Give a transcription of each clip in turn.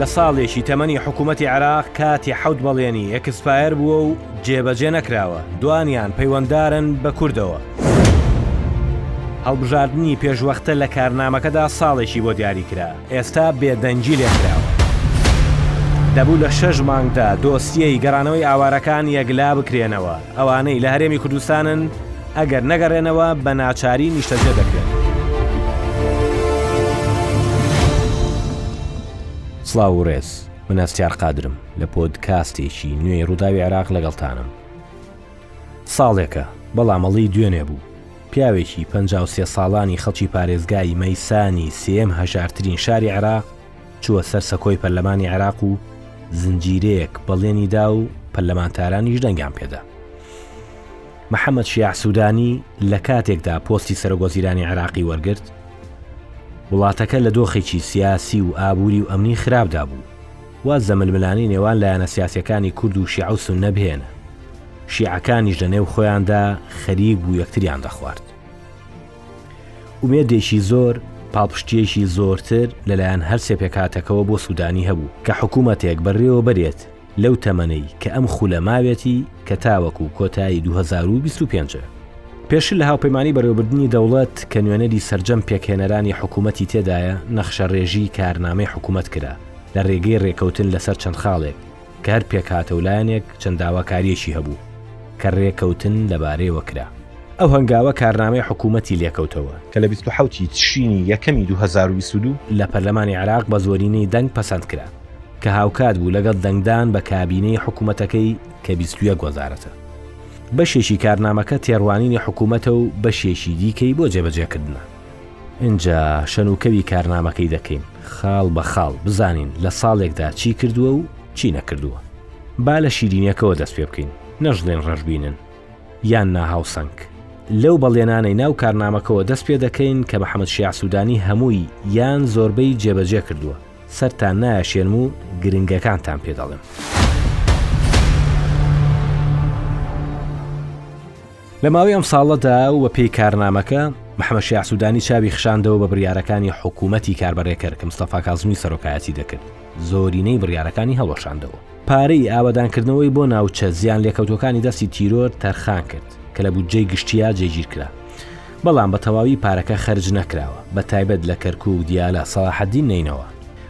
لە ساڵێکی تەمەنی حکوومەتی عێراق کاتی حەوت بەڵێنی ئەکسپایر بووە و جێبەجێ نەکراوە دوانیان پەیوەنددارن بە کوردەوە. هەڵبژاردننی پێشوەختە لە کارنامەکەدا ساڵێکی بۆ دیاری کرا. ئێستا بێدەنگی لێکراوە. دەبوو لە شەش مانگدا دۆسیەی گەڕانەوەی ئاوارەکان یەکلا بکرێنەوە، ئەوانەی لە هەرێمی کوردستانن ئەگەر نەگەڕێنەوە بە ناچاری نیشتەجێ دەکرێن. سڵاو و ڕێز، من هەستیار قادرم، لە پۆدکاستێکی نوێی ڕووداوی عێراق لەگەڵتانم. ساڵێکە بەڵام ئەڵێی دوێنێ بوو. پیاوێکی پەنجا و سێ ساڵانی خەڵکی پارێزگای مەیسانی سێیەم هەژارترین شاری عێراق چووە سەر سەکۆی پەرلەمانی عێراق و زنجیرەیەک بەڵێنی دا و پەرلەمانتارانیش دەنگیان پێدا. محەممەد شیاع سوودانی لە کاتێکدا پۆستی سەرۆکوەزیرانی عێراقی وەرگرت، وڵاتەکە لە دۆخێکی سیاسی و ئابووری و ئەمنی خراپدا بوو، واز لە ململانێی نێوان لایەنە سیاسیەکانی کورد و شیعە و سوننە بهێنە. شیعەکانیش لە نێو خۆیاندا خەریک بوو یەکتریان دەخوارد. ئومێدێکی زۆر، پاڵپشتییەکی زۆرتر لە لایەن هەر سێ پێکهاتەکەوە بۆ سوودانی هەبوو کە حکوومەتێک بەڕێوە بەرێت لەو تەمەنەی کە ئەم خولە ماوێتی کە تاوەکوو کۆتایی دوو هەزار و بیست و پێنج. پێشتر لە هاوپەیمانیی بەڕێوەبردنی دەوڵەت کە نوێنەری سەرجەم پێکهێنەرانی حکوومەتی تێدایە، نەخشەڕێژی کارنامەی حکوومەت کرا. لە ڕێگەی ڕێکەوتن لەسەر چەند خاڵێک کە هەر پێکهاتە و لایەنێک چەند داواکاریەکی هەبوو کە ڕێکەوتن لەبارەیەوە کرا. ئەو هەنگاوە کارنامەی حکوومەتی لێکەوتەوە، کە لە بیست و حەوت ی تشرینی یەکەمی دوو هەزار و بیست و دوو، لە پەرلەمانی عێراق بە زۆرینەی دەنگ پەسەند کرا کە هاوکات بوو لەگەڵ دەنگدان بە کابینەی حکوومەتەکەی کە بیست و یەک وەزارەتە. بەشێکی کارنامەکە تێڕوانینی حکوومەتە و بەشێکی دیکەی بۆ جێبەجێکردنە. ئینجا شەنوکەوی کارنامەکەی دەکەین خاڵ بە خاڵ بزانین لە ساڵێکدا چی کردووە و چی نەکردووە با لە شیرینەکەەوە دەست پێ بکەین نەژڵێن ڕەشببینن یان ناهاوسەنگ لەو بەڵێنانەی ناو کارنامەکەەوە دەست پێ دەکەین کە محەممەد شیعسوودانی هەمووی یان زۆربەی جێبەجێ کردووە سەرتان نایەشێنم و گرنگەکانتان پێ دەڵێم. لە ماوەی ئەم ساڵەدا و بە پێی کارنامەکە، محەمەد شیاع سوودانی چاوی خشاندەوە بە بڕیارەکانی حکوومەتی کاربەرێکەر کە مستەفا کازمی سەرۆکایەتی دەکرد، زۆرینەی بڕیارەکانی هەڵوەشاندەوە. پارەی ئاوەدانکردنەوەی بۆ ناوچە زیانلێکەوتووەکانی دەستی تیرۆر تەرخان کرد کە لە بودجەی گشتییە جێگیر کرا، بەڵام بە تەواوی پارەکە خەرج نەکراوە، بە تایبەت لە کەرکووک، دیالە، سەڵاحەدین، نەینەوا.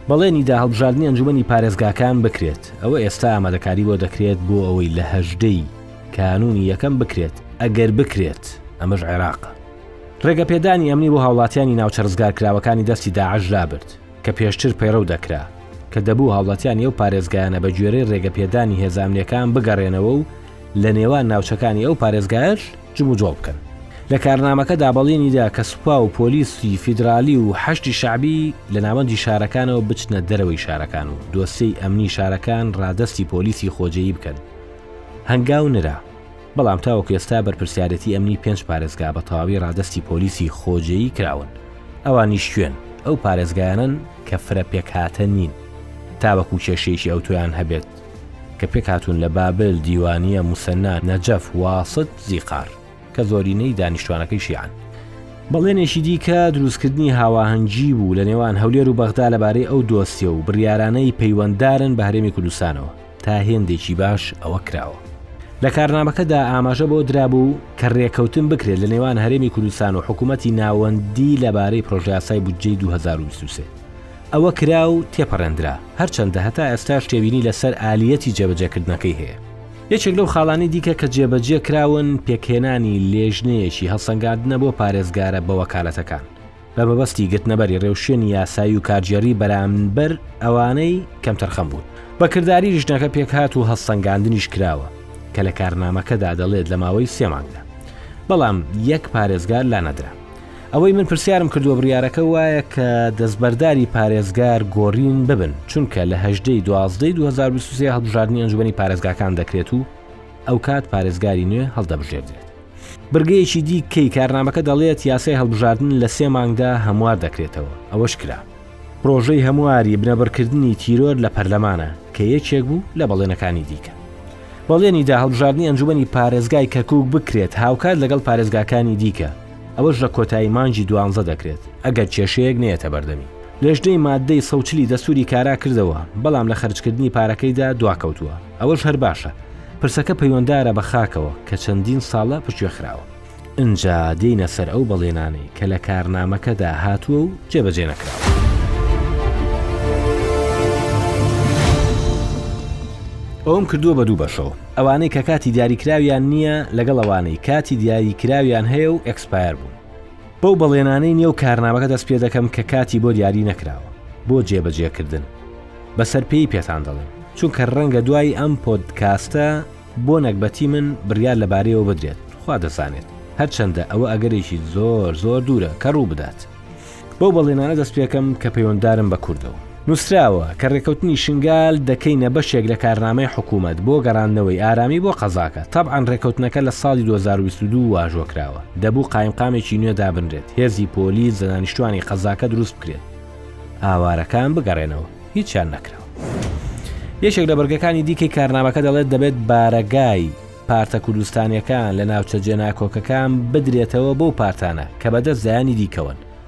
بەڵێنی دا هەڵبژاردنی ئەنجوومەنی پارێزگاکان بکرێت، ئەوە ئێستا ئامادەکاری بۆ دەکرێت بۆ ئەوەی لە هەژدە ی. کانونی یەکەم بکرێت ئەگەر بکرێت، ئەمەش عێراقە ڕێگەپێدانی ئەمنی بۆ هاوڵاتیانی ناوچە ڕزگارکراوەکانی دەستی داعش لابرد کە پێشتر پەیڕەو دەکرا کە دەبوو هاوڵاتیانی ئەو پارێزگایانە بە گوێرەی ڕێگەپێدانی هێزە ئەمنیەکان بگەڕێنەوە و لە نێوان ناوچەکانی ئەو پارێزگایەش جموجۆڵ بکەن. لە کارنامەکەدا بەڵینی دا کە سوپا و پۆلیسی فیدرالی و حەشدی شەعبی لە ناوەندی شارەکانەوە بچنە دەرەوەی شارەکان و دۆسیەی ئەمنی شارەکان ڕادەستی پۆلیسی خۆجێی بکەن. هەنگاو نرا، بەڵام تاوەکو ئێستا بەرپرسیارێتی ئەمنی پێنج پارێزگا بە تەواوی ڕادەستی پۆلیسی خۆجێی کراون، ئەوانیش کوێن؟ ئەو پارێزگایانەن کە فرە پێکهاتە نین، تاوەکو کێشەیەکی ئەوتۆیان هەبێت، کە پێکهاتوون لە بابل، دیوانیە، موسەننا، نەجەف، واسط، زیقار، کە زۆرینەی دانیشتوانەکەی شیعەن. بەڵێنێکی دیکە دروستکردنی هاواهەنگی بوو لە نێوان هەولێر و بەغدا لەبارەی ئەو دۆسیە و بڕیارانەی پەیوەنددارن بە هەرێمی کوردستانەوە. تا هێندێکی باش ئەوە کراوە. لە کارنامەکەدا ئاماژە بەوە درابوو کە رێککەوتن بکرێت لە نێوان هەرێمی کوردستان و حکوومەتی ناوەندی لەبارەی پڕۆژەیاسای بودجەی دوو هەزار و بیست و سێ. ئەوە کرا و تێپەڕێندرا، هەرچەندە هەتا ئێستاش تێبینی لەسەر ئالییەتی جێبەجێکردنەکەی هەیە. یەکێک لەو خاڵانەی دیکە کە جێبەجێ کراون، پێکهێنانی لێژنەیەکی هەڵسەنگاندنە بۆ پارێزگارە بەوەکالەتەکان. بە مەبەستی گرتنەبەری ڕێوشوێنی یاسایی و کارگێڕی بەرامبەر ئەوانەی کەمتەرخەم بوون بە کردداری ژنەکە پێکهات و هەستەنگاندنیش کراوە کە لە کارنامەکەدا دەڵێت لە ماوەی سێمانگدا بەڵام یەک پارێزگار لا نەدرا ئەوەی من پرسیارم کردووە بڕارەکە وایە کە دەستبەرداری پارێزگار گۆڕین ببن چونکە لە هەشدەی دوازدەی 2023 هەڵبژاردننی ئەنجومی پارێزگاکان دەکرێت و ئەو کات پارێزگاری نوێ هەڵدەبژێردرێت بڕگەیەکی دی کەی کارنامەکە دەڵێت یاسای هەڵبژاردن لە سێ مانگدا هەموار دەکرێتەوە ئەوەش کرا. پرۆژەی هەمواری بنەبڕکردنی تیرۆر لە پەرلەمانە کە یەکێک بوو لە بەڵێنەکانی دیکە. بەڵێنی دا هەڵبژاردنی ئەنجومەنی پارێزگای کەرکوک بکرێت هاوکات لەگەڵ پارێزگاکانی دیکە ئەوەش لە کۆتایی مانگی دوانزە دەکرێت ئەگەر کێشەیەک نەیەتە بەردەمی. لەژنەی ماددەی سەوچلی دەستوری کارا کردەوە بەڵام لە خەرجکردنی پارەکەیدا دواکەوتووە. ئەوەش هەر باشە. پرسەکە پەیوەندارە بە خاکەوە کە چەندین ساڵە پشتگوێخراوە. ئنجا دێینە سەر ئەو بەڵێنانەی کە لە کارنامەکەدا هاتووە و جێبەجێ نەکراوە. ئەوم کردووە بە دوو بەشەوە. ئەوانەی کە کاتی دیاریکراویان نییە لەگەڵ ئەوانەی کاتی دیاریکراویان هەیە و ئێکسپایەر بوون. بەو بەڵێنانەی نێو کارنامەکە دەست پێ دەکەم کە کاتی بۆ دیاری نەکراوە بۆ جێبەجێکردن بەسەر پێی پێتان دەڵێم چونکە ڕەنگە دوای ئەم پۆدکاستە بۆ نەگبەتی من بڕیار لەبارەیەوە بدرێت خوا دەزانێت هەرچەندە ئەوە ئەگەرێکی زۆر زۆر دوورە کە ڕوو بدات بەو بەڵێنانە دەست پێکەم کە پەیوەنددارم بە کوردەوە نووسراوە، کە رێکەوتنی شنگال دەکەینە بەشێک لە کارنامەی حکوومەت بۆ گەڕاندنەوەی ئارامی بۆ قەزاکە، تەبعەن رێکەوتنەکە لە ساڵی دوو هەزار و بیست و دوو واژۆ کراوە، دەبوو قایمقامێکی نوێ دابنرێت، هێزی پۆلیس لە دانیشتووانی قەزاکە دروست بکرێت، ئاوارەکان بگەڕێنەوە، هیچیان نەکراوە. یەکێک لە بڕگەکانی دیکەی کارنامەکە دەڵێت، دەبێت بارەگای پارتە کوردستانییەکان لە ناوچە جێناکۆکەکان بدرێتەوە بەو پارتانە کە بەدەست لایەنی دیکەوەن،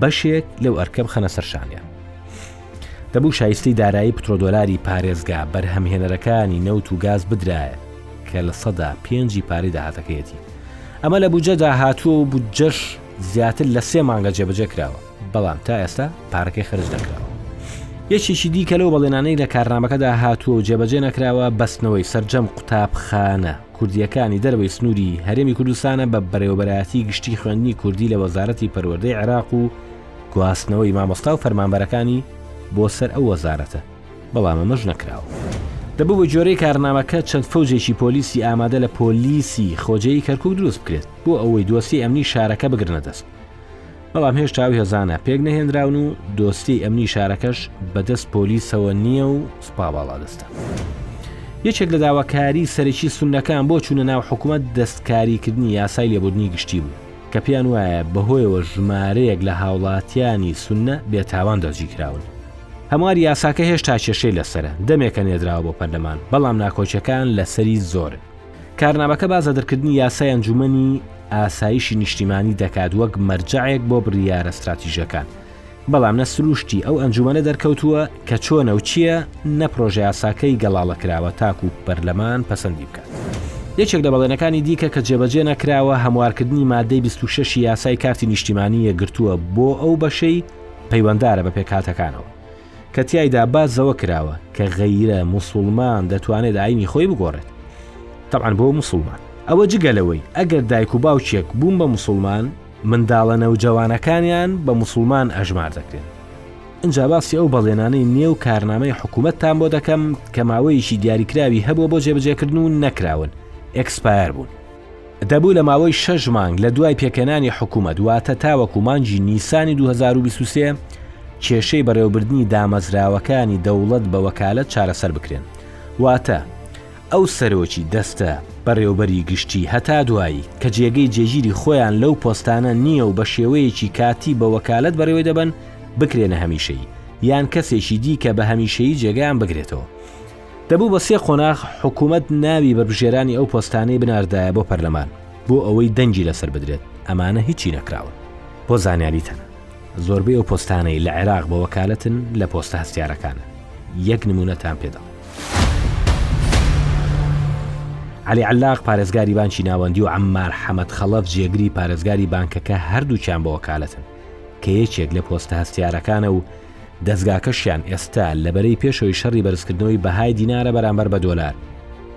بەشێک لەو ئەرکە بخەنە سەر شانیان دەبوو شایستەی دارایی پترۆدۆلاری پارێزگا بەرهەمهێنەرەکانی نەوت و گاز بدرایە کە لە سەدا پێنجی پارەی داهاتەکەیەتی ئەمە لە بودجەدا هاتووە و بودجەش زیاتر لە سێ مانگە جێبەجێ کراوە بەڵام تا ئێستا پارەکەی خرج نەکراوە یەکێکی دیکە لەو بەڵێنانەی لە کارنامەکەدا هاتووە و جێبەجێ نەکراوە بەستنەوەی سرجەم قوتابخانە کوردییەکانی دەرەوەی سنووری هەرێمی کوردستانە بە بەڕێوەبەرایەتی گشتی خوێندنی کوردی لە وەزارەتی پەروەردەی عێراق و گواستنەوەی مامۆستا و فەرمانبەرەکانی بۆ سەر ئەو وەزارەتە بەڵام ئەمەش نەکراوە. دەبوو بە گوێرەی کارنامەکە چەند فەوجێکی پۆلیسی ئامادە لە پۆلیسی خۆجێی کەرکوک دروست بکرێت بۆ ئەوەی دۆسیەی ئەمنی شارەکە بگرنە دەست. بەڵام هێشتا ئەو هێزانە پێک نەهێنراون و دۆسیەی ئەمنی شارەکەش بەدەست پۆلیسەوە نییە و سوپا باڵادەستە. یەکێک لە داواکاری سەرەکی سونەکان بۆ چوونە ناو حکوومەت دەستکاریکردنی یاسای لێبوردنی گشتی بوو کە پێیان وایە بەهۆیەوە ژمارەیەک لە هاوڵاتیانی سونە بێتاوان دەستگی کراون هەموار یاساکە هێشتا کێشەی لەسرە دەمێکە نێدراوە بۆ پەرلەمان بەڵام ناکۆکیەکان لەسەری زۆرن کارنامەکە باس لە دەرکردنی یاسای ئەنجوومەنی ئاسایشی نیشتیمانی دەکات وەک مەرجەعێک بۆ بڕیارە ستراتیژەکان بەڵام نە سروشتی ئەو ئەنجومەنە دەرکەوتووە کە چۆنە و چییە نە پرۆژە یاساکەی گەڵاڵە کراوە تاکو و پەرلەمان پەسەندی بکات. یەکێک لە بەڵێنەکانی دیکە کە جێبەجێ نەکراوە هەموارکردنی مادەی 26 یاسای کارتی نیشتیمانی یەکگرتووە بۆ ئەو بەشەی پەیوەندارە بە پێکهاتەکانەوە. کە تیایدا باس زەوە کراوە کە غەیرە موسوڵمان دەتوانێت ئاینی خۆی بگۆڕێت تەعاان بۆ موسڵمان ئەوە جگەلەوەی ئەگەر دایک و باوکێک بووم بە موسڵمان منداڵە نەوجەوانەکانیان بە موسڵمان ئەژمار دەکرێن ئەجا باسی ئەو بەڵێنانەی نێو کارنامەی حکوومەتتان بۆ دەکەم کە ماوەیەکی دیاریکراوی هەبووە بۆ جێبجێکردن و نەکراون ئەکسپایەر بوون دەبوو لە ماوەی شەش مانگ لە دوای پێکهێنانی حکوومەت واتە تاوەکو مانگی نیسانی 2023 کێشەی بەڕێوەبردنی دامەزراوەکانی دەوڵەت بە وەکالەت چارەسەر بکرێن واتە ئەو سەرۆکی دەستە بەڕێوبەری گشتی هەتا دوایی کە جێگەی جێگیری خۆیان لەو پۆستانە نییە و بە شێوەیەکی کاتی بە وەکالەت بەڕێوەی دەبن بکرێنە هەمیشەی یان کەسێکی دیکە بە هەمیشەی جێگەیان بگرێتەوە دەبوو بە سێ قۆناغ حکوومەت ناوی بەربژێرانی ئەو پۆستانەی بناردایە بۆ پەرلەمان بۆ ئەوەی دەنگی لەسەر بدرێت، ئەمانە هیچی نەکراون. بۆ زانیاریتان زۆربەی ئەو پۆستانەی لە عێراق بە وەکالەتن لە پۆستە هەستیارەکانن، یەک نموونەتان پێ دەڵێم. عەلی عەللاق پارێزگاری بانکی ناوەندی و عەممار حەمەد خەڵەف جێگری پارێزگاری بانکەکە هەردووکیان بە وەکالەتن، کە یەکێک لە پۆستە هەستیارەکانە و دەزگاکەشیان ئێستا لە بەرەی پێشەوەی شەڕی بەرزکردنەوەی بەهای دینارە بەرامبەر بە دۆلار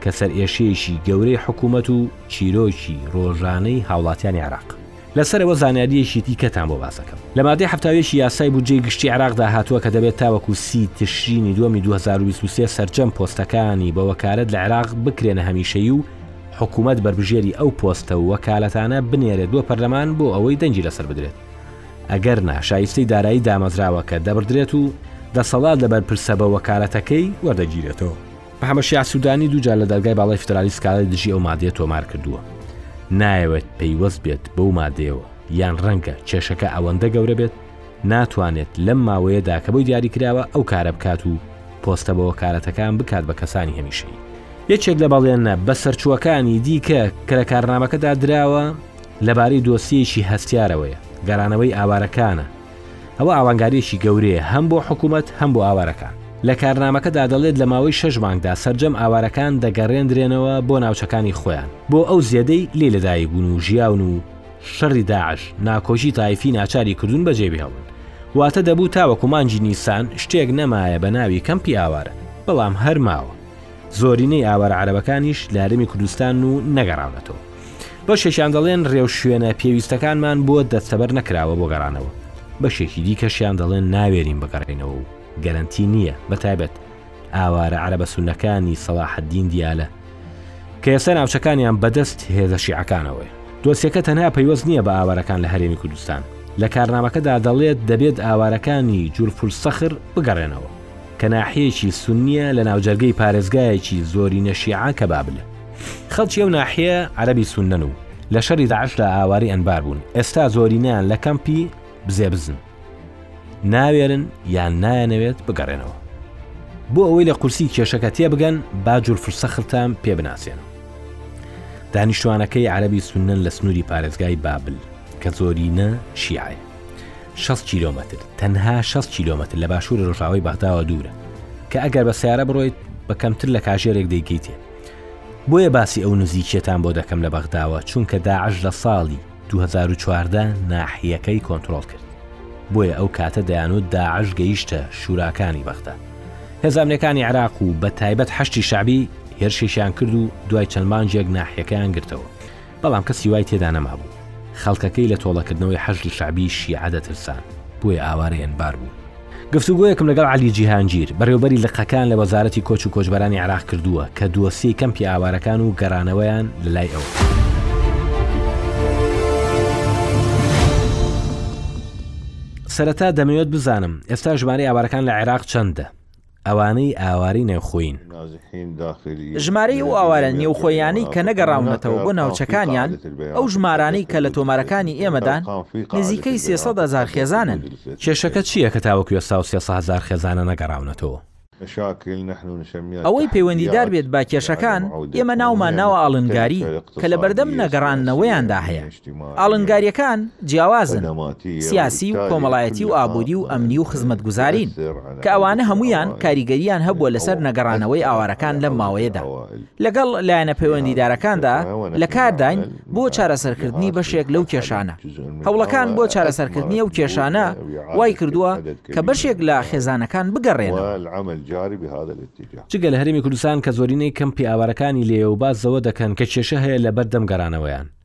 کە سەرئێشیەیشی گەورەی حکوومەت و چیرۆکی رۆژانەی هاوڵاتیانی عێراق. لەسەر ئەوە زانیارییەکی دیکەتان بۆ باس دەکەم. لە مادەی حەفتا و یەک ی یاسای بودجەی گشتی عێراقدا هاتووە کە دەبێت تاوەکو سی تشرینی دووەمی دوو هەزار و بیست و سێ سەرجەم پۆستەکانی بە وەکالەت لە عێراق بکرێنە هەمیشەیی و حکوومەت بەربژێری ئەو پۆستە و وەکالەتانە بنێرێت بۆ پەرلەمان بۆ ئەوەی دەنگی لەسەر بدرێت. ئەگەر نا شایستەی دارایی دامەزراوەکە دەبڕدرێت و دەسەڵات لە بەرپرسە بە وەکالەتەکەی وەردەگیرێتەوە. محەمەد شیاع سوودانی دووجار لە دادگای باڵای فیدرالی سکاڵای دژی ئەو مادەیە تۆمار کردووە. نایەوێت پەیوەست بێت بەو مادەیەوە یان ڕەنگە کێشەکە ئەوەندە گەورە بێت ناتوانێت لەم ماوەیەدا کە بۆی دیاریکراوە ئەو کارە بکات و پۆستە بە وەکالەتەکان بکات بە کەسانی هەمیشەیی. یەکێک لە بەڵێنە بەسەرچووەکانی دیکە کە لە کارنامەکەدا دراوە، لەبارەی دۆسیەیەکی هەستیارەوەیە، گەرانەوەی ئاوارەکانە. ئەوە ئاڵنگارییەکی گەورەیە هەم بۆ حکومەت هەم بۆ ئاوارەکان. لە کارنامەکەدا دەڵێت لە ماوەی شەش مانگدا سەرجەم ئاوارەکان دەگەڕێندرێنەوە بۆ ناوچەکانی خۆیان بۆ ئەو زێدەی لێ لەدایکبوون و ژیاون و شەڕی داعش ناکۆکی تایفی ناچاری کردوون بەجێبهێڵن واتە دەبوو تاوەکو مانگی نیسان شتێک نەمایە بە ناوی کەمپی ئاوارە بەڵام هەر ماوە. زۆرینەی ئاوارە عەرەبەکانیش لە هەرێمی کوردستان و نەگەڕاونەتەوە بەشێکیان دەڵێن ڕێوشوێنە پێویستەکانمان بۆ دەستەبەر نەکراوە بۆ گەڕانەوە بەشێکی دیکەشیان دەڵێن ناوێرین بگەڕێنەوە و گەرەنتی نییە بەتایبەت ئاوارە عەرەبە سونەکانی سەڵاحەدین دیالە کە ئێستا ناوچەکانیان بەدەست هێزە شیعەکانەوەی دۆسیەکە تەنها پەیوەست نییە بە ئاوارەکان لە هەرێمی کوردستان لە کارنامەکەدا دەڵێت دەبێت ئاوارەکانی جورفول سەخر بگەڕێنەوە کە ناحیەیەکی سونییە لە ناوجەرگەی پارێزگایەکی زۆرینە شیعە کە بابلە. خەڵکی ئەو ناحیەیە عەرەبی سوننەن و لە شەری داعشدا ئاوارەی ئەنبار بوون، ئێستا زۆرینەیان لە کەمپی بزێبزن. ناوێرن یان نایانەوێت بگەڕێنەوە. بۆ ئەوەی لە قورسی کێشەکە تێبگەن با جولفرسەخرتان پێ بناسێنم. دانیشتوانەکەی عەرەبی سوننەن لە سنووری پارێزگای بابل کە زۆرینە شیعەیە. شەست کیلۆمەتر، تەنها شەست کیلۆمەتر لە باشووری ڕۆژاوای بەغداوە دوورە، کە ئەگەر بە سەیارە بڕۆیت بە کەمتر لە کاژێرێک دەیگەیتێ. بۆیە باسی ئەو نزیکیەتان بۆ دەکەم لە بەغداوە، چونکە داعش لە ساڵی دوو هەزار و چواردە ناحیەکەی کۆنترۆڵ کرد. بۆیە ئەو کاتە دەیانوت داعش گەیشتە شوراکانی بەغدا. هێزە ئەمنیەکانی عێراق و بە تایبەت حەشدی شەعبی هێرشێکیان کرد و دوای چەند مانگێک ناحیەکەیان گرتەوە. بەڵام کەسی وای تێدا نەمابوو. خەڵکەکەی لە تۆڵەکردنەوەی حەشدی شەعبی شیعە دەترسان، بۆیە ئاوارەی ئەنبار بوو. گفتوگۆیەکم لەگەڵ عەلی جیهانگیر، بەڕێوبەری لقەکان لە وەزارەتی کۆچ و کۆچبەرانی عێراق کردووە، کە دۆسیەی کەمپی ئاوارەکان و گەڕانەوەیان لە لای ئەو. سەرەتا دەمەوێت بزانم ئێستا ژمارەی ئاوارەکان لە عێراق چەندە؟ ئەوانەی ئاوارەی نێوخۆیین. ژمارەی ئەو ئاوارە نێوخۆییانەی کە نەگەڕاونەتەوە بۆ ناوچەکانیان، ئەو ژمارانەی کە لە تۆمارەکانی ئێمەدان، نزیکەی سێ سەد هەزار خێزانن. کێشەکە چییە کە تاوەکو ئێستا ئەو سێ سە هەزار خێزانە نەگەڕاونەتەوە؟ ئەوەی پەیوەندیدار بێت بە کێشەکان، ئێمە ناومان ناوە ئاڵنگاری کە لەبەردەم نەگەڕاندنەوەیاندا هەیە. ئاڵنگارییەکان جیاوازن، سیاسی و کۆمەڵایەتی و ئابووری و ئەمنی و خزمەتگوزارین، کە ئەوانە هەموویان کاریگەرییان هەبووە لەسەر نەگەڕانەوەی ئاوارەکان لەم ماوەیەدا. لەگەڵ لایەنە پەیوەندیدارەکاندا لە کارداین بۆ چارەسەرکردنی بەشێک لەو کێشانە. هەوڵەکان بۆ چارەسەرکردنی ئەو کێشانە وای کردووە کە بەشێک لە خێزانەکان بگەڕێنەوە. جگە لە هەرێمی کوردستان کە زۆرینەی کەمپی ئاوارەکانی لێیە و باس زەوە دەکەن کە کێشە هەیە لە بەر دەم گەڕانەوەیان.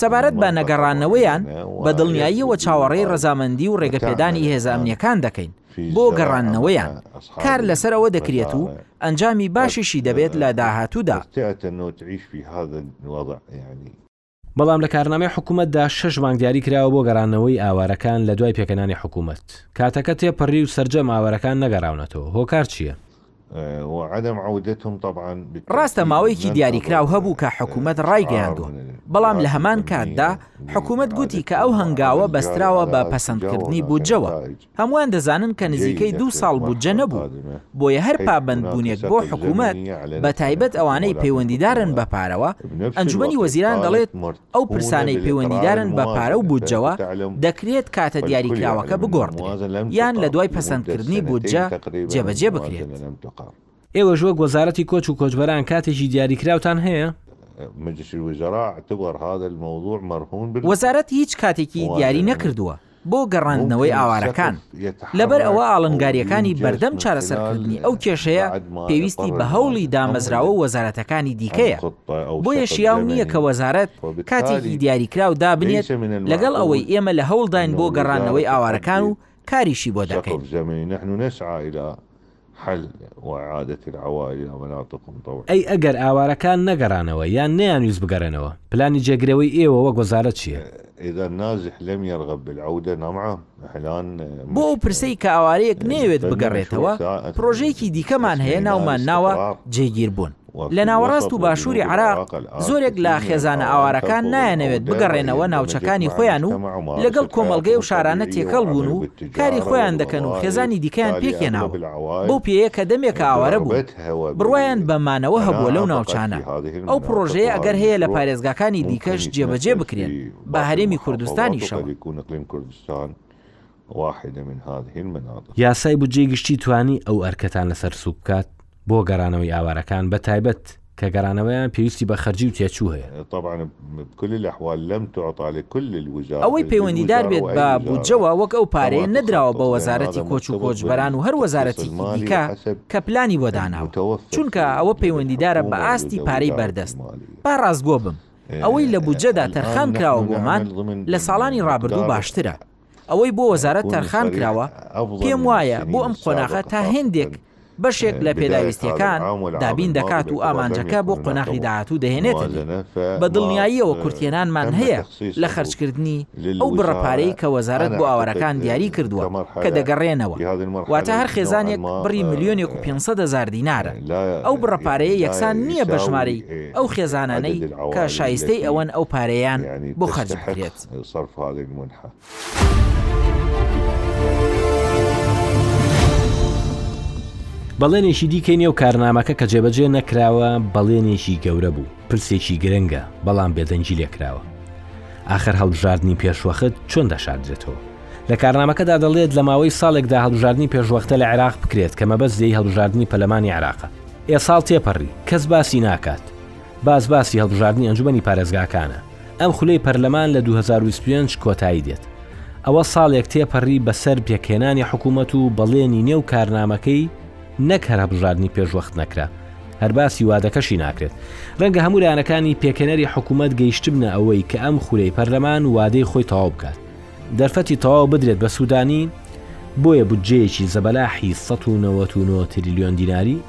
سەبارەت بە نەگەڕانەوەیان، بە دڵنیاییەوە چاوەڕێی ڕەزامەندی و ڕێگەپێدانی هێزە ئەمنییەکان دەکەین بۆ گەڕاندنەوەیان، کار لەسەر ئەوە دەکرێت و ئەنجامی باشیشی دەبێت لە داهاتوودا. بەڵام لە کارنامەی حکوومەتدا شەش مانگ دیاری کراوە بۆ گەڕانەوەی ئاوارەکان لە دوای پێکهێنانی حکوومەت، کاتەکە تێپەڕی و سەرجەم ئاوارەکان نەگەڕاونەتەوە، هۆکار چییە؟ ڕاستە ماوەیەکی دیاریکراو هەبوو کە حکوومەت ڕایگەیاندووە، بەڵام لە هەمان کاتدا حکوومەت گوتی کە ئەو هەنگاوە بەستراوە بە پەسەندکردنی بودجەوە، هەمووان دەزانن کە نزیکەی دوو ساڵ بودجە نەبوو، بۆیە هەر پابەندبوونێک بۆ حکوومەت، بەتایبەت ئەوانەی پەیوەندیدارن بە پارەوە، ئەنجومەنی وەزیران دەڵێت، ئەو پرسانەی پەیوەندیدارن بە پارە و بودجەوە، دەکرێت کاتە دیاریکراوەکە بگۆڕدرێت یان لە دوای پەسەندکردنی بودجە جێبەجێ بکرێت. ئێوەش وەک وەزارەتی کۆچ و کۆچبەران کاتێکی دیاریکراوتان هەیە؟ وەزارەت هیچ کاتێکی دیاری نەکردووە. بۆ گەڕاندنەوەی ئاوارەکان، لەبەر ئەوە ئاڵنگارییەکانی بەردەم چارەسەرکردنی ئەو کێشەیە پێویستی بە هەوڵی دامەزراوە و وەزارەتەکانی دیکەیە، بۆیە شیاو نییە کە وەزارەت کاتێکی دیاریکراو دابنێت، لەگەڵ ئەوەی ئێمە لە هەوڵداین بۆ گەڕاندنەوەی ئاوارەکان و کاریشی بۆ دەکەین. حل واعادة العوائل الى مناطقهم طوعا. ئەی ئەگەر ئاوارەکان نەگەڕانەوە یان نەیانویست بگەڕێنەوە پلانی جێگرەوەی ئێوە وەک وەزارەت چیە؟ اذا النازح لم يرغب بالعودة نمعة الان بۆ ئەو پرسەی کە ئاوارەیەک نەیەوێت بگەڕێتەوە پرۆژەیەکی دیکەمان هەیە ناومان ناوە جێگیربوون. لە ناوەڕاست و باشووری عێراق زۆرێک لە خێزانە ئاوارەکان نایانەوێت بگەڕێنەوە ناوچەکانی خۆیان و لەگەڵ کۆمەڵگەی و شارانە تێکەڵ بوون و کاری خۆیان دەکەن و خێزانی دیکەیان پێکهێناوە بەو پێیە کە دەمێکە ئاوارە بوون بڕوایان بە مانەوە هەبووە لەو ناوچانە ئەو پڕۆژەیە ئەگەر هەیە لە پارێزگاکانی دیکەش جێبەجێ بکرێن بە هەرێمی کوردستانیشەوە. واحدە من هذه المناطق. یاسای بودجەی گشتی توانی ئەو ئەرکەتان لەسەر سوک بکات بۆ گەرانەوەی ئاوارەکان بە تایبەت کە گەرانەوەیان پێویستی بە خەرجی و تێچوو هەیە. طبعا بكل الاحوال لم تعطى لكل الوزارات ئەوەی پەیوەندیدار بێت بە بودجەوە وەک ئەو پارەیە نەدراوە بە وەزارەتی کۆچ و کۆچبەران و هەر وەزارەتێکی دیکە کە پلانی بۆ داناوە چونکە ئەوە پەیوەندیدارە بە ئاستی پارەی بەردەست با ڕاستگۆ بم ئەوەی لە بودجەدا تەرخان کراوە بۆمان لە ساڵانی ڕابردوو باشترە. ئەوەی بۆ وەزارەت تەرخان کراوە پێم وایە بۆ ئەم قۆناغە تا هێندێک بەشێک لە پێداویستییەکان دابین دەکات و ئامانجەکە بۆ قۆناغی داهاتوو دەهێنێتە دی، بە دڵنیاییەوە کورتهێنانمان هەیە لە خەرجکردنی ئەو بڕە پارەی کە وەزارەت بۆ ئاوارەکان دیاری کردووە کە دەگەڕێنەوە، واتە هەر خێزانێک بڕی ملیۆنێک و پێنج سەد هەزار دینارە، ئەو بڕە پارەیە یەکسان نییە بە ژمارەی ئەو خێزانانەی کە شایستەی ئەوەن ئەو پارەیەیان بۆ خەرج بکرێت. دەکات. صرف هذه المنحة. بەڵێنێکی دیکەی نێو کارنامەکە کە جێبەجێ نەکراوە بەڵێنێکی گەورە بوو پرسێکی گرنگە بەڵام بێدەنگی لێکراوە ئاخر هەڵبژاردننی پێشوەخت چۆن دەشاردرێتەوە لە کارنامەکەدا دەڵێت لە ماوەی ساڵێکدا هەڵبژاردننی پێشوەختە لە عێراق بکرێت کەمە بەس لێی هەڵبژاردننی پەلەمانی عراقە ئێ ساڵ تێپەڕی کەس باسی ناکات باز باسی هەڵبژاردننی ئەنجومی پارێزگاکانە ئەم خولەی پەرلەمان لە دوو هەزار و بیست و پێنج کۆتایی دێت. ئەوە ساڵێک تێپەڕی بەسەر پێکهێنانی حکوومەت و بەڵێنی نێو کارنامەکەی نەک هەر هەڵبژاردنی پێشوەخت نەکرا، هەر باسی وادەکەشی ناکرێت. رەنگە هەموو لایەنەکانی پێکهێنەری حکوومەت گەیشتبنە ئەوەی کە ئەم خولەی پەرلەمان وادەی خۆی تەواو بکات. دەرفەتی تەواو بدرێت بە سوودانی، بۆیە بودجەیەکی زەبەلاحی سەد و نەوەد و نۆ تریلیۆن دیناری،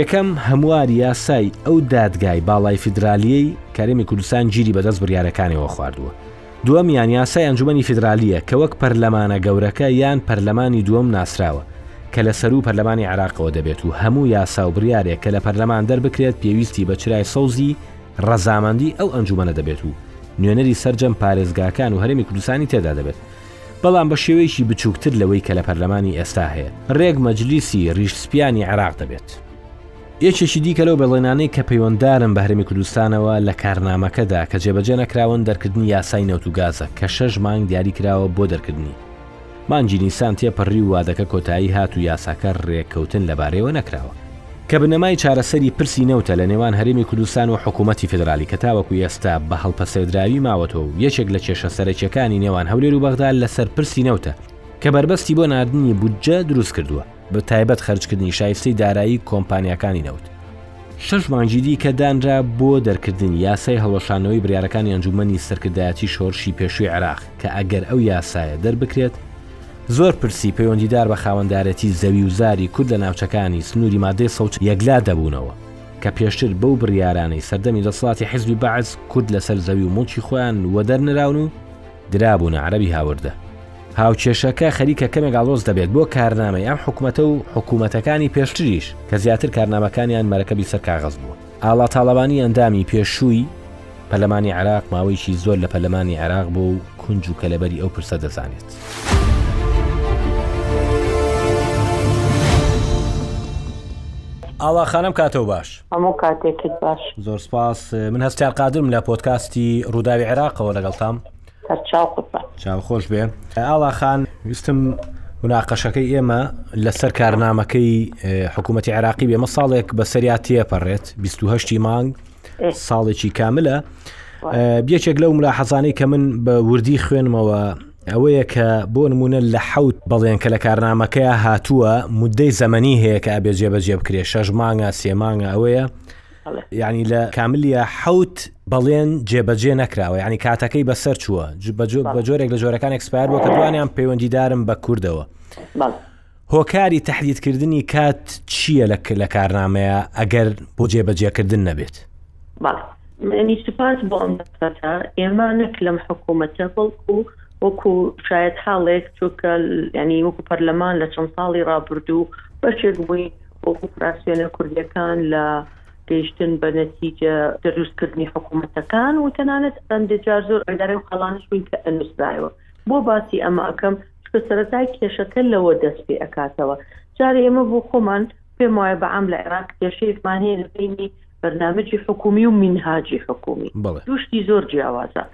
یەکەم، هەموار یاسای ئەو دادگای باڵای فیدرالیەی کە هەرێمی کوردستان گیری بەدەست بڕیارەکانیەوە خواردووە. دووەمیان یاسای ئەنجومەنی فیدرالیە کە وەک پەرلەمانە گەورەکە یان پەرلەمانی دووەم ناسراوە کە لە سەروو پەرلەمانی عێراقەوە دەبێت و هەموو یاسا و بڕیارێک کە لە پەرلەمان دەربکرێت پێویستی بە چرای سەوزی ڕەزامەندی ئەو ئەنجومەنە دەبێت و نوێنەری سەرجەم پارێزگاکان و هەرێمی کوردستانی تێدا دەبێت. بەڵام بە شێوەیەکی بچووکتر لەوەی کە لە پەرلەمانی ئێستا هەیە، رێک مەجلیسی ریش سپیانی عێراق دەبێت. یەکێکی دیکە لەو بەڵێنانەی کە پەیوەنددارن بە هەرێمی کوردستانەوە لە کارنامەکەدا کە جێبەجێ نەکراون دەرکردنی یاسای نەوت و گازە کە شەش مانگ دیاری کراوە بۆ دەرکردنی. مانگی نیسان تێپەڕی و وادەکە کۆتایی هات و یاساکە رێککەوتن لەبارەیەوە نەکراوە. کە بنەمای چارەسەری پرسی نەوتە لە نێوان هەرێمی کوردستان و حکوومەتی فیدرالی کە تاوەکو ئێستا بە هەڵپەسێردراوی ماوەتەوە و یەکێک لە کێشە سەرەکییەکانی نێوان هەولێر و بەغدا لەسەر پرسی نەوتە کە بەربەستی بۆ ناردنی بودجە دروست کردووە بە تایبەت خەرجکردنی شایستەی دارایی کۆمپانیاکانی نەوت. شەش مانگی دیکە دانرا بۆ دەرکردنی یاسای هەڵوەشاندنەوەی بڕیارەکانی ئەنجوومەنی سەرکردایەتی شۆڕشی پێشووی عێراق کە ئەگەر ئەو یاسایە دەربکرێت، زۆر پرسی پەیوەندیدار بە خاوەندارێتی زەوی و زاری کورد لە ناوچەکانی سنووری مادەی سەد و چل یەکلا دەبوونەوە، کە پێشتر بەو بڕیارانەی سەردەمی دەسەڵاتی حیزبی بەعس کورد لەسەر زەوی و موڵکی خۆیان وەدەر نراون و درابوونە عەرەبی هاوردە. هاوکێشەکە خەریکە کەمێک ئاڵۆز دەبێت بۆ کارنامەی ئەم حکومەتە و حکومەتەکانی پێشتریش، کە زیاتر کارنامەکانیان مەرەکەبی سەر کاغەز بووە. ئاڵا تاڵەبانی ئەندامی پێشووی پەرلەمانی عێراق ماوەیەکی زۆر لە پەرلەمانی عێراق بوو و کونج و کەلەبەری ئەو پرسە دەزانێت. ئاڵا خانم کاتەوە باش هەموو کاتێکت باش زۆر سپاس من هەستار قادرم لە پۆتکاستی ڕووداوی عێراقەوە لەگەڵتام سەرچاو قوربان. چاو خۆش بێ ئاڵا خان ویستم مناقەشەکەی ئێمە لەسەر کارنامەکەی حکوومەتتی عراقی بێمە ساڵێک بەسەریا تێپەڕێت 28 مانگ ساڵێکی کاملە یەکێک لەو ملا حەزانەی کە من بە وردی خوێنمەوە ئەوەیە کە بۆ نمونە لە حوت بەڵێن کە لە کارنامەکەی هاتووە مدەی زەمەنی هەیە کە ئەبێ جێبەجێ بکرێ شەش مانگە سێمانگە ئەوەیە یعنی لە کاملیە حوت بەڵێن جێبەجێ نەکراوە ینی کاتەکەی بەسەر چووە بە جۆرێک لە جۆرەکان ئەکسپار بۆ کەوانیان پەیوەندیدارم بە کوردەوە هۆکاری تهدیدکردنی کات چییە لە لە کارنامەیە ئەگەر بۆ جێبەجێکردن نەبێت منی سوپاس بۆ ئەم دەفەتە ئێمە نەک لەم حکوومەتە بەڵکو وەکو شاید حاڵێک چونکە ینی وەکو پەرلەمان لە چەند ساڵی رابردوو بەشێک بووین ئۆپراسیۆنە کوردییەکان لە گەیشتن بە نەتیجە دروست کردنی حکوومەتەکان و تەنانەت ئەندێ جار زۆر ئەدارەی و خاڵانش بووین کە ئەنووسرایەوە. بۆ باسی ئەمە ئەکەم؟ چونکە سەرەتای کێشەکە لەوە دەست پێ ئەکاتەوە. جارێ ئێمە بۆ خۆمان پێم وایە بە عام لە عێراق کێشەیەکمان هەیە لە بەینی بەرنامجی حکوومی و مینهاجی حکوومی. دوو شتی زۆر جیاوازە.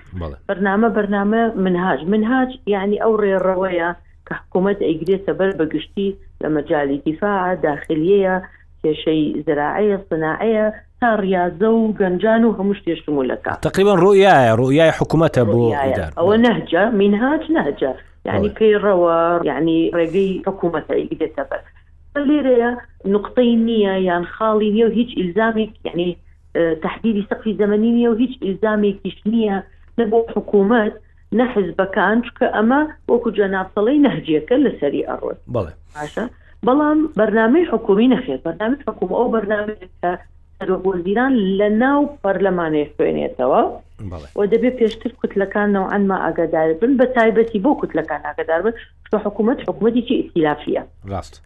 بەرنامە بەرنامە، منهاج منهاج یانی ئەو ڕێڕەوەیە، کە حکومەت ئەیگرێتە بەر بە گشتی لە مەجالی دیفاعە، داخلیەیە، کێشەی زراعەیە، سناعەیە تا ڕیازە و گەنجان و هەموو شتێ شموولەکە. تەقریبەن ڕوئیایە، ڕوئیای حکومەتە بۆ ئیدارە. ئەوە نەهجە، مینهاج نەهجە، یانی پەیڕەوە، یانی ڕێگەی حکومەتە ئەیگرێتە بەر. ئەمە لێرەیە نوقتەی نییە یان خاڵی نییە و هیچ ئیلزامێک یانی تەحدیدی سەقفی زەمەنی نییە و هیچ ئیلزامێکیش نییە نە بۆ حکومەت، نە حزبەکان چکە ئەمە وەکو جەنابتەڵی نەهجیەکە لەسەری ئەڕۆت بڵێ باشە بەڵام بەرنامەی حکومی نەخێت بەرنامی حکوم ئەو بەرنامەکە سەرۆکۆزیران لە ناو پەرلەمانێ خوێنێتەوە و دەبێت پێشتر کوتلەکانەوە ئەنما ئاگادار بن بە تایبەتی بۆ کوتلەکان ئاگادار بن چکە حکوومەت حکوومەتێکی ئیسیلافە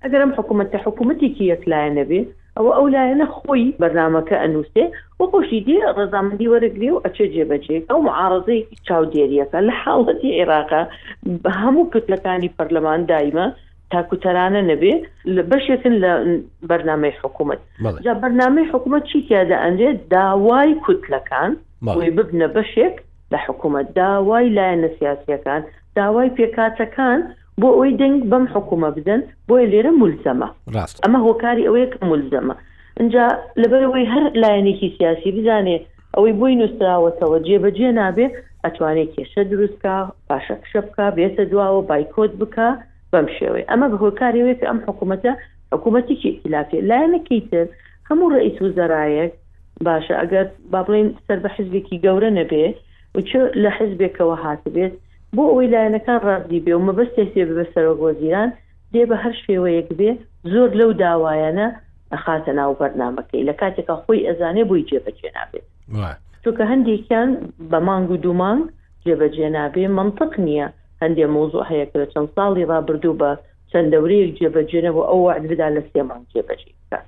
ئەگەر ئەم حکوومەتە حکوومەتێکی یەکلایە نەبێ ئەوە ئەو لایەنە خۆی بەرنمەکە ئەنووسێ و خۆشی دێ ڕزامەندی وەرەگرێ و ئەچێ جێبەجێ ئەو معاڕزەی چاودێریەکە لە حاڵەتی عێراقا هەموو کتلەکانی پەرلەمان دایمە تاکوتەرانە نەبێ لە بەشێکن لە بەرنمەی حکوومەت جا بەرنمەی حکوومەت چی تیادا ئەندێت داوای کوتلەکان ببنە بەشێک لە حکوومەت داوای لایەنە سیاسیەکان داوای پێکهاتەکان بۆ ئەوەی دەنگ بەم حوکومە بدەن بۆیە لێرە مولزەمە ڕاست. ئەمە هۆکاری ئەوەیە کە مولزەمە ئنجا لەبەرئەوەی هەر لایەنێکی سیاسی بزانێ ئەوەی بۆی نوسراوەتەوە جێ بەجێ نابێ ئەتوانێ کێشە دروست کا پاشەکشە بکا بێتە دواوە بایکۆت بکا بەم شێوەیە ئەمە بە هۆکاری ئەوەیە کە ئەم حکومەتە حکومەتێکی ئیتلافیە لایەنەکەی تر هەموو ڕئیس وزەرایەک باشە ئەگەر با بڵێین سەر بە حزبێکی گەورە نەبێ و چ لە حزبێکەوە هاتبێت، بۆ ئەوەی لایەنەکان ڕازی بێ و مەبەستێک بێ ببێ سەرۆک وەزیران، دێ بە هەر شێوەیەک بێ زۆر لەو داوایانە ئەخاتە ناو بەرنامەکەی، لە کاتێکا خۆی ئەزانێ بۆی جێبەجێ نابێت. چونکە هەندێکیان بە مانگ و دوو مانگ جێبەجێ نابێ، مەنتق نییە هەندێ مەوزوع هەیە کە لە چەند ساڵی ڕابردوو بە چەند دەورەیەک جێبەجێ نەبوو ئەو وعد بدا لە سێ مانگ جێبەجێ بکات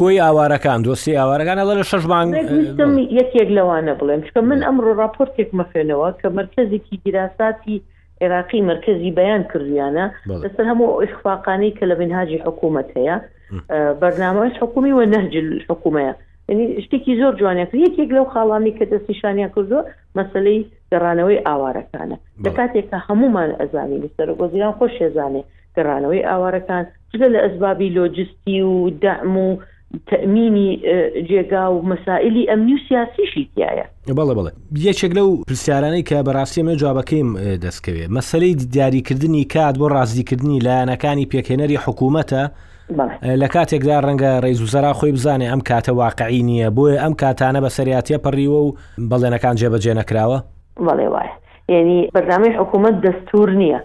کۆی ئاوارەکان دۆسی ئاوارەکان ئەڵە لە شەش مانگ ویستم یەکێک لەوانە بڵێم چکە من ئەمڕۆ راپۆرتێک مەخوێنەوە کە مرکزێکی دیراساتی عێراقی مرکزی بەیان کردویانە لەسەر هەموو ئیخفاقانی کە لە بنهاجی حکوومەت هەیە بەرنامەش حکومی وە نەهجل حکوومەیە ینی شتێکی زۆر جوانەکە یەکێک لەو خاڵانی کە دەستنیشانیان کردووە مەسەلەی گەڕانەوەی ئاوارەکانە لە کاتێک کە هەموومان ئەزانین و سەرۆک وەزیران خۆشی ئەزانێ گەڕانەوەی ئاوارەکان جگە لە ئەسبابی لۆجستی و دەعم و تەمینی جێگا و مەسائللی ئەمنی و سیاسیشی تایە بەڵێ بڵێ یەکێک لەو پرسیارانەی کە بەڕاستی من جوابەکەیم دەستکەوێت مەسلەی دیاریکردنی کات بۆ ڕاستیکردنی لایەنەکانی پێکهێنەری حکوومەتە لە کاتێکدا ڕەنگە ڕەیز وزەرا خۆی بزانێ ئەم کاتە واقعی نییە، بۆیە ئەم کاتانە بە سەریا تێپەڕیوە و بەڵێنەکان جێبەجێ نەکراوە؟ بەڵێ وایە، یانی بەرنامەی حکوومەت دەستوور نییە،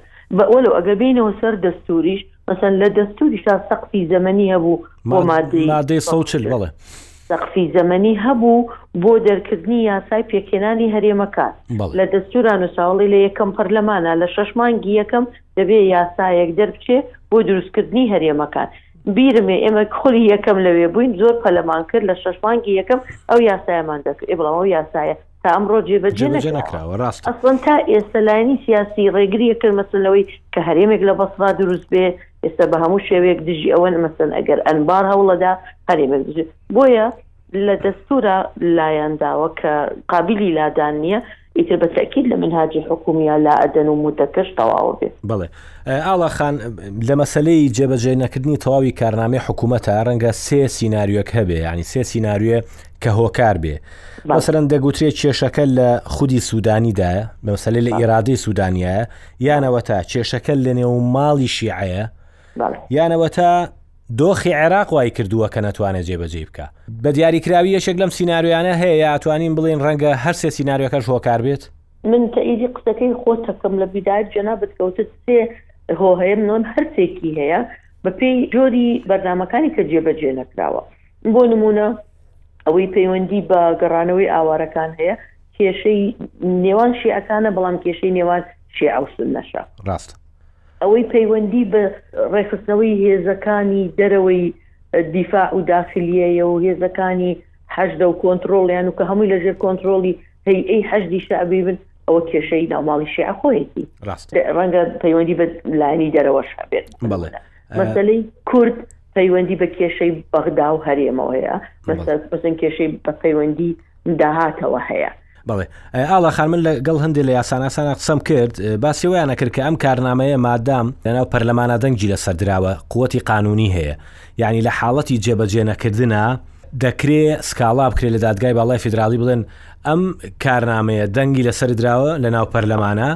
وەلەو ئەگەر بێینەوە سەر دەستووریش، مەسەن لە دەستووریشا سەقفی زەمەنی هەبوو بۆ ماددەی، ماددەی سەد و چل، بەڵێ. سەقفی زەمەنی هەبوو بۆ دەرکردنی یاسای پێکهێنانی هەرێمەکان، لە دەستوورا نووسراوە، ڵێ لە یەکەم پەرلەمانا لە شەش مانگی یەکەم، دەبێ یاسایەک دەربچێ بۆ دروستکردنی هەرێمەکان بیرمێ ئێمە خولی یەکەم لەوێ بووین زۆر پەلەمان کرد لە شەش مانگی یەکەم ئەو یاسایمان دەکرد بڵام ئەو یاسایە تا ئەمڕۆ جێبەجێ نەکراوە ڕاست ئەسڵەن تا ئێستا لایەنی سیاسی ڕێگریە کرد مەسلەوەی کە هەرێمێک لە بەسڕا دروست بێ ئێستا بە هەموو شێوەیەک دژی ئەوەن مەسن ئەگەر ئەنبار هەوڵەدا هەرێمێک دژێت بۆیە لە دەستورا لایان داوە کە قابیلی لادان نیە ئیتر بە تەئکید لە منهاجی حکومیە لائەدەن و مودەکەش تەواوە بێ. بەڵێ ئاڵا خان، لە مەسەلەی جێبەجێ نەکردنی تەواوی کارنامەی حکومەتا رەنگە سێ سیناریۆک هەبێ یانی سێ سیناریۆ کە هۆکار بێ مەسەلەن دەگوترێ کێشەکە لە خودی سودانی دایە بە مەسەلەی لە ئیرادەی سودانیایە یانەوەتا کێشەکە لە نێو ماڵی شیعەیە یانەوەتا دۆخی عێراق وای کردووە کە نەتوانێت جێبەجێی بکا. بە دیاریکراوی یەکێک لەم سیناریۆیانە هەیە یا ئەتوانین بڵێین ڕەنگە هەر سێ سیناریۆکەش هۆکار بێت؟ من تەئیدی قسەکەی خۆت ئەکەم، لە بیدایەت جەنابت گۆتت سێ هۆ هەیە، من ئەڵێم هەر سێکی هەیە بە پێی جۆری بەرنامەکانی کە جێبەجێ نەکراوە. بۆ نموونە ئەوەی پەیوەندی بە گەڕانەوەی ئاوارەکان هەیە کێشەی نێوان شێعەکانە بەڵام کێشەی نێوان شێعە و سوننەشە. ڕاستە. ئەوەی پەیوەندی بە ڕێکخستنەوەی هێزەکانی دەرەوەی دیفاع و داخلیەیە و هێزەکانی حەشدە و کۆنترۆڵیان و کە هەمووی لە ژێر کۆنترۆڵی هەیئەی حەشدی شەعبی بن، ئەوە کێشەی ناوماڵی شیعە خۆیەتی. ڕەنگە پەیوەندی بە لایەنی دەرەوەش هەبێت. مەسەلەی کورد پەیوەندی بە کێشەی بەغدا و هەرێمەوە هەیە، مەسەن کێشەی بە پەیوەندی داهاتەوە هەیە. بەڵێ ئاڵا خان من لەگەڵ هەندێک لە یاساناسانە قسەم کرد باسی وایانە کرد کە ئەم کارنامەیە مادام لەناو پەرلەمانە دەنگی لە سەردراوە قوتی قانونی هەیە یعنی لە حاڵەتی جێبەجێ نەکردە دەکرێ سکاڵا بکرێت لە دادگای باڵای فیدراڵی بڵێن ئەم کارنامەیە دەنگی لەسەر دراوە لە ناو پەرلەمانە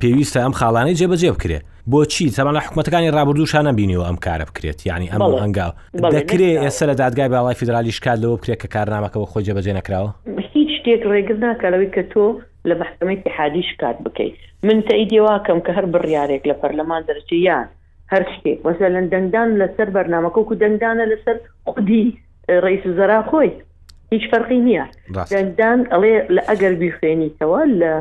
پێویستە ئەم خاڵانەی جێبەجێ بکرێت بۆچی تەمان لە حکوومەتەکانی ڕابردووشان نبینیەوە ئەم کارە بکرێت ینی ئەم هەنگاو دەکرێت ئێستا لە دادگای باڵای فیدرالی شکات لەوە بکرێت کە کارنامەکەەوە خۆی جێبەجێ نکراوە هیچ شتێک ڕێگر ناکەەوەی کە تۆ لە محکمەی تحادی شکات بکەیت من تەیدێواکەم کە هەر بڕیارێک لە پەرلەمان دەرچیان هەر شتێک مەسەلەن دەنگدان لەسەر بەرنامەکە وەکو دەنگدانە لەسەر خودی ڕیس و زەرا خۆی هیچ فەرقی نییە دەنگدان ئەڵێ لە ئەگەر بیخوێنیتەوە لە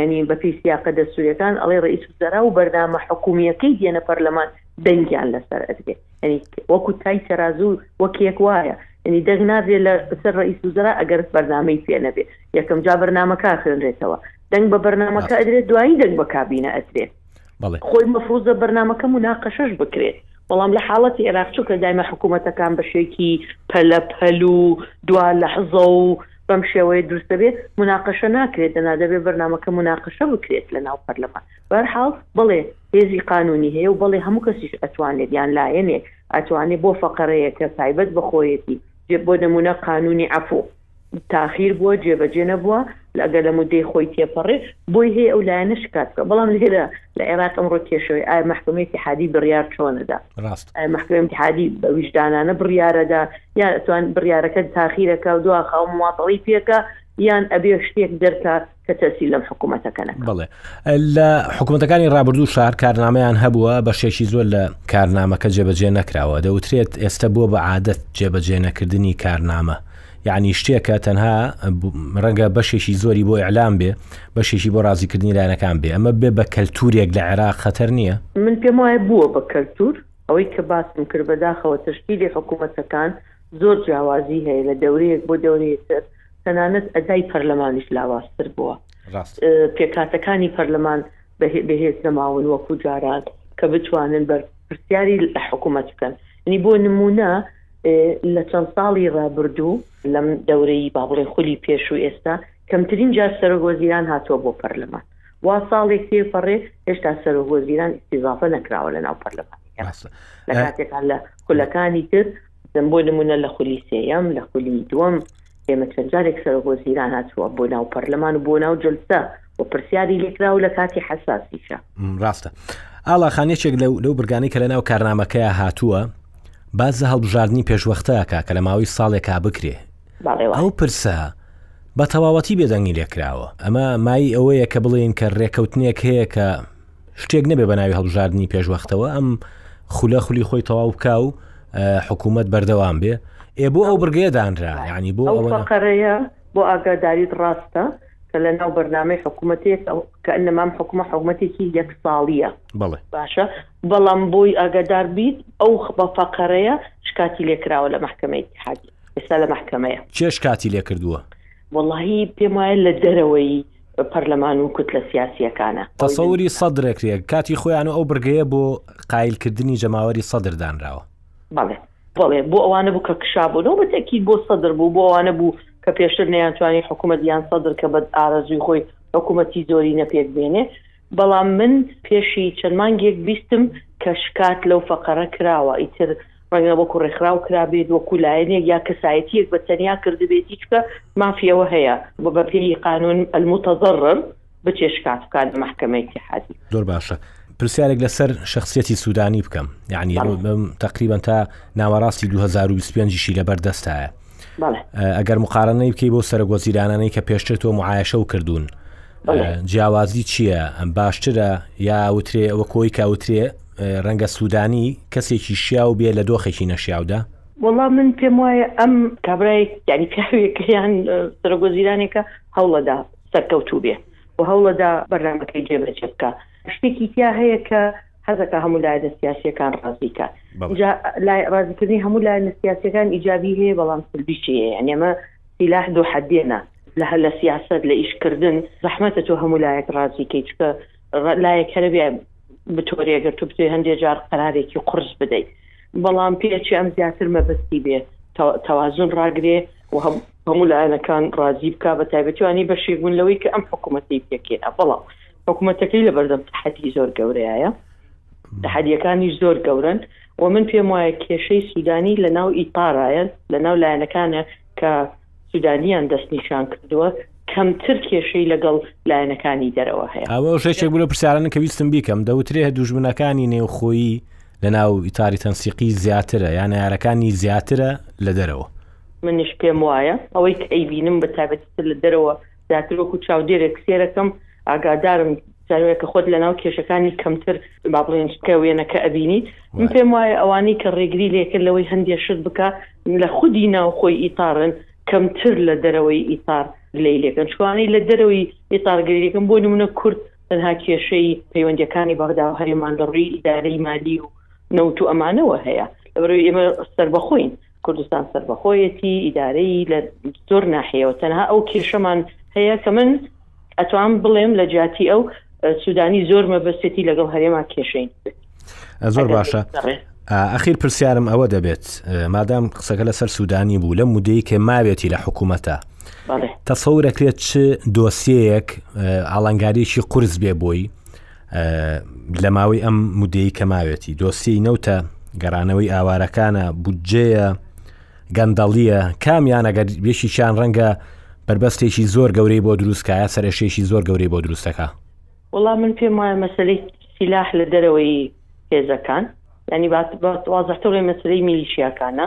ینی بە پێی سیاقە دەسوورەکان ئەڵێ ڕئیس و زەرا و بەردامە حکومیەکەی دێنە پەرلەمان دەنگیان لەسەر ئەدرێت ینی وەکو تای تەرازوو وەکیەک وایە ینی دەنگ نادرێ لە سەر ڕئیس و زەرا ئەگەر بەرنامەی پێ نەبێت یەکەم جا بەرنمەکە خوێنرێتەوە دەنگ بە بەرنمەکە ئەدرێت دوایی دەنگ بە کابینە ئەدرێت بەڵێ. خۆی مەفروزە بەرنامەکە موناقەشەش بکرێت بەڵام لە حاڵەتی عێراق چونکە دایمە حکومەتەکان بەشێکی پەلە پەل و دوا لەحزە و بەم شێوەیە دروست دەبێت موناقەشە ناکرێت دەنا دەبێت بەرنامەکە موناقەشە بکرێت لە ناو پەرلەمان بە هەر حاڵ بەڵێ هێزی قانونی هەیە و بەڵێ هەموو کەسیش ئەتوانێت یان لایەنێک ئەتوانێت بۆ فەقەرەیەکە تایبەت بە خۆیەتی بۆ نمونە قانونی عەفو تاخیر بووە جێبەجێ نەبووە ئەگەر لە مودەی خۆی تێپەڕێ بۆی هەیە ئەو لایەنە شکات بکە بەڵام لێرە لە عێراق ئەمڕۆ کێشەوەی ئایا مەحکەمەی ئیتیحادی بڕیار چۆنەدا ڕاست ئایا مەحکەمەی ئیتیحادی بە ویژدانانە بڕیارەدا یا ئەتوان بڕیارەکە تاخیرەکە و دوا خاو مواطەڵەی پێکا یان ئەبێ شتێک دەرکا کە تەسی لەم حکوومەتەکەنە بڵێ لە حکوومەتەکانی رابرردوو شار کارنامەیان هەبووە بەشێکی زۆر لە کارنامەکە جێبەجێ نەکراوە دەوترێت ئێستا بووە بە عادەت جێبەجێ نەکردنی کارنامە یعنی شتێکە تەنها ڕەنگە بەشێکی زۆری بۆ ئەلام بێ بەشێکی بۆ ڕازیکردنی لایەنەکان بێ ئەمە بێ بە کەلتورێک لە عێراق خەتەر نییە من پێم وایە بووە بە کەلتور ئەوەی کە باسم کرد بەداخەوە تشکیلی حکوومەتەکان زۆر جیاوازی هەیە لە دەورەیەک بۆ دەورەیەتر تەنانەت ئەدای پەرلەمانیش لاوازتر بووە پێکاتەکانی پەرلەمان بەهێز نەماون وەکو جاران کە بتوانن بەر پرسیاری لە حکوومەت بکەن نی بۆ نمونە لە چەند ساڵی ڕابردوو لەم دەورەی با بڵێ خولی پێش و ئێستا کەمترین جار سەرۆک وەزیران هاتووە بۆ پەرلەمان وا ساڵێک تێپەڕێ هێشتا سەرۆک وەزیران ئیسیزافە نەکراوە لە ناو پەرلەمان لە کاتێکان لە خولەکانی تر دەم بۆ نمونە لە خولی سێیەم لە خولی دووەم ئێمە چەند جارێک سەرۆک وەزیران هاتووە بۆ ناو پەرلەمان و بۆ ناو جلسە و پرسیاری لێکرا و لە کاتی حساسیشە ڕاستە ئاڵا خانێکێک لەو لەو برگانی کە لە ناو کارنامەکەی هاتووە باز لە هەڵبژاردننی پێشوەختەکە کە لە ماوەی ساڵێکا بکرێ ئەو پرسە بە تەواوەتی بێدەنگی لێکراوە ئەمە مای ئەوەیە کە بڵێن کە ڕێککەوتنێک هەیە کە شتێک نەبێ بە ناوی هەڵبژاردننی پێشوەختەوە ئەم خولە خولی خۆی تەواو بکە و حکوومەت بەردەوام بێ ئێ بۆ ئەو بڕگەیە دانرا ینی بۆ قەرەیە بۆ ئاگاداریت ڕاستە کە لە ناو بەرنمەی حکوومەتێک کە ئەنەمام حکومە حکوومەتێکی یەک ساڵیە بڵێ باشە بەڵام بۆی ئاگادار بیت ئەو بە فەقەرەیە شکاتی لێکراوە لە محکمەی حادی ئێستا لە محکمەیە چێ شکاتی لێ کردووە واللهی پێم وایە لە دەرەوەی پەرلەمان و کوتلە سیاسییەکانە. تەسەوری سەدرەکرێ کاتی خۆیان و ئەو بڕگەیە بۆ قایل کردنی جەماوەری سەدر دانراوە. بەڵێ بەڵێ بۆ ئەوانە بوو کە کشابوو نەو بەتەکید بۆ سەدر بوو بۆ ئەوانە بوو کە پێشتر نەیانتوانی حکومەت یان سەدر کە بە ئارەزووی خۆی حکومەتی زۆرینە پێک بێنێ بەڵام من پێشی چەند مانگێک بیستم کە شکات لەو فەقەرە کراوە ئیتر ڕەنگە وەکو ڕێکخراو کرابێت وەکو لایەنێک یا کەسایەتیەک بە تەنیا کردبێتی چکە مافی ئەوە هەیە بە بە پێی قانون المتضرر بچێ شکات بکات لە مەحکەمە ئیتیحادی. زۆر باشە پرسیارێک لەسەر شخصیەتی سوودانی بکەم یعنی بەڵێ. بم تقریبا تا ناوەڕاستی 2025 شی لەبەر دەستایە ئەگەر مقارنەی بکەی بۆ سەرۆک وەزیرانانەی کە پێشتر تۆ معایشە و کردوون جیاوازی چییە ئەم باشترە یا وترێ ئەوە کۆی کاوترێ ڕەنگە سوودانی کەسێکی شیا و بێ لە دۆخێکی نەشیاودا وڵا من پێم وایە ئەم کابرای یعنی پیاوێکە یان سەرۆک وەزیرانێکە هەوڵەدا سەرکەوتوو بێ و هەوڵەدا بەرنامەکەی جێبەجێ بکە شتێکی تیا هەیە کە حەزەکە هەموو لایەنە سیاسیەکان ڕازی کە ڕازیکردنی هەموو لایەنە سیاسەکان ئیجابی هەیە بەڵام سلبیشی هەیە نێمە سیلاح دوو حەدێنە لە هەر لە سیاست لە ئیشکردن زەحمەتە تۆ هەموو لایەک ڕازی کەی چکە لایەک هەربێ بتۆرێگەر تو بتێ هەندێک جار قەرارێکی قرس بدەیت بەڵام پێچی ئەم زیاتر مەبەستی بێ تەوازن ڕاگرێ و هەم هەموو لایەنەکان ڕازی بک بە تایبەتوانی بەشێک بوون لەوەی کە ئەم حکوومەتی پێکێنا بەڵام حکومەتەکەی لەبەردەم تەحەدی زۆر گەورەیە، تەحەدیەکانیش زۆر گەورەن و من پێم وایە کێشەی سودانی لەناو ئیتارایە لەناو لایەنەکانە کە سودانیان دەست نیشان کردووە کەمتر کێشەی لەگەڵ لایەنەکانی دەرەوە هەیە. ئەوەش یەکێک بوو لەو پرسیارانە کە ویستم بیکەم، دەوترێ دوژمنەکانی نێوخۆیی لەناو ئیتاری تەنسیقی زیاترە یا نەیارەکانی زیاترە لە دەرەوە؟ منیش پێم وایە ئەوەی کە ئەیبینم بە تایبەتی تر لە دەرەوە، زیاتر وەکو چاودێرێک سێرەکەم ئاگادارم جارێکە خۆت لە ناو کێشەکانی کەمتر با بڵێن کە وێنەکە ئەبینیت من پێم وایە ئەوانەی کە ڕێگری لێکرد لەوەی هەندێ شت بکە لە خودی ناوخۆی ئیتارن کەمتر لە دەرەوەی ئیتار گلەی لێکن شوانەی لە دەرەوەی ئیتارگەریەکەم بۆ نمونە کورد تەنها کێشەی پەیوەندەکانی بەغدا و هەرێمان لە ڕووی ئیدارەی مالی و نەوت و ئەمانەوە هەیە لەبەرەوەی ئێمە سەربەخۆین کوردستان سەربەخۆیەتی ئیدارەیی لە زۆر ناحیەوە تەنها ئەو کێشەمان هەیە کە من ئەتوام بڵێم لە جیاتی ئەو سوودانی زۆر مەبەستی لەگەڵ هەرێما کێشەین زۆر باشە ئەخیر پرسیارم ئەوە دەبێت مادام قسەکە لەسەر سوودانی بوو لە مدەی کە ماوێتی لە حکوومەتە تەسەورەکرێت چ دۆسیەیەک ئالنگاریکی قرس بێ بۆی لە ماوەی ئەم مدەی کە ماوێتی دۆسیی نەوتە گەڕانەوەی ئاوارەکانە بودجەیە گەندەڵیە کامیانەگەر یەکیان ڕەنگە بربەستێکی زۆر گەورەی بۆ دروستکایە سەرشێکی زۆر گەورەی بۆ دروستەکە وڵام من پێم وایە مەسلەی سیلاح لە دەرەوەی هێزەکان ینی بات بات وازحتەڵێ مەسلەی میلیشیاکانە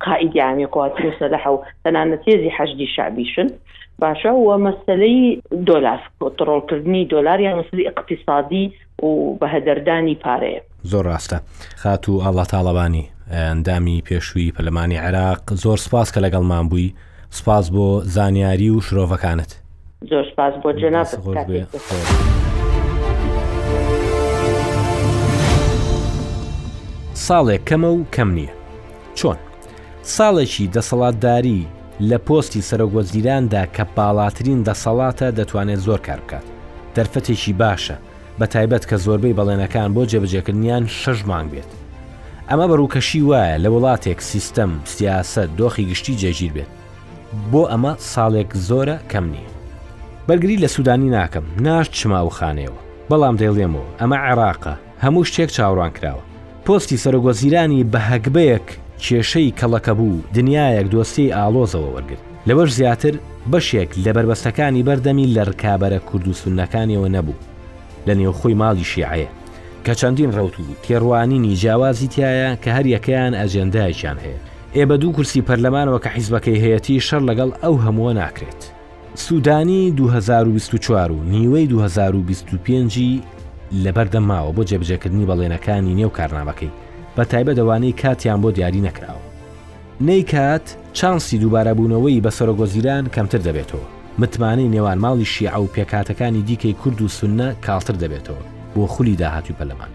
قائیدی عامی قوات موسەلەحە و تەنانەت هێزی حەشدی شەعبیشن، باشە و مەسەلەی دۆلار، کۆتڕۆڵکردنی دۆلار یان مەسەلەی ئیقتیسادی و بەهەدەردانی پارەیە. زۆر ڕاستە خاتوو ئاڵا تاڵەبانی، ئەندامی پێشووی پەرلەمانی عێراق، زۆر سپاس کە لەگەڵمان بووی. سپاس بۆ زانیاری و شرۆڤەکانت. زۆر سپاس بۆ جەنابت کاتێک بەسەر. ساڵێک کەمە و کەم نییە چۆن ساڵێکی دەسەڵاتداری لە پۆستی سەرۆگۆزیراندا کە باڵاترین دەسەڵاتە دەتوانێت زۆر کار بکات دەرفەتێکی باشە بە تایبەت کە زۆربەی بەڵێنەکان بۆ جێبەجێکردنیان شەش مانگ بێت. ئەمە بە ڕووکەشی وایە لە وڵاتێک سیستەم، سیاسەت، دۆخی گشتی جێگیر بێت. بۆ ئەمە ساڵێک زۆرە کەم نییە. بەرگری لە سوودانی ناکەم، ناچمە ئەو خانەیەوە، بەڵام دەیڵێمەوە، ئەمە عێراقە، هەموو شتێک چاوەڕوان کراوە. پۆستی سەرۆکوەزیرانی بە هەگبەیەک کێشەی کەڵەکەبوو دنیایەک دۆسیەی ئاڵۆزەوە وەرگرت، لەوەش زیاتر بەشێک لە بەربەستەکانی بەر دەمی لە رکابەرە کورد و سوننەکانیەوە نەبوو لە نێوخۆی ماڵی شیعەیە کە چەندین رەوت و تێڕوانینی جیاوازی تیایە کە هەر یەکەیان ئەجێندایەکیان هەیە ئێ بە دوو کورسی پەرلەمانەوە کە حیزبەکەی هەیەتی شەڕ لەگەڵ ئەو هەمووە ناکرێت. سوودانی دوو هەزار و بیست و چوار و نیوەی دوو هەزار و بیست و پێنج ی لەبەردەم ماوە بۆ جێبەجێکردنی بەڵێنەکانی نێو کارنامەکەی، بەتایبەت ئەوانەی کاتیان بۆ دیاری نەکراوە. نەیکات، چانسی دووبارەبوونەوەی بە سەرۆکوەزیران کەمتر دەبێتەوە، متمانەی نێوان ماڵی شیعە و پێکهاتەکانی دیکەی کورد و سوننە کاڵتر دەبێتەوە بۆ خولی داهاتووی پەرلەمان،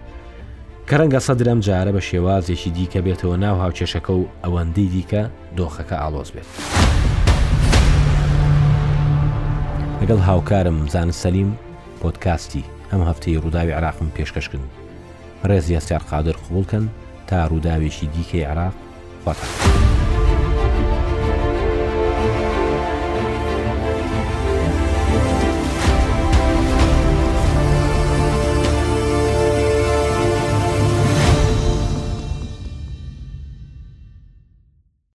کە ڕەنگە سەدر ئەمجارە بە شێوازێکی دیکە بێتەوە ناو هاوکێشەکە و ئەوەندەی دیکە دۆخەکە ئاڵۆز بێت. لەگەڵ هاوکارم زانست سەلیم پۆدکاستی ئەم هەفتەی ڕووداوی عراقم پێشکەشکن ڕێز یاسیار قادر قوبولکەن تا ڕووداوێکی دیکەی عراق وەتە.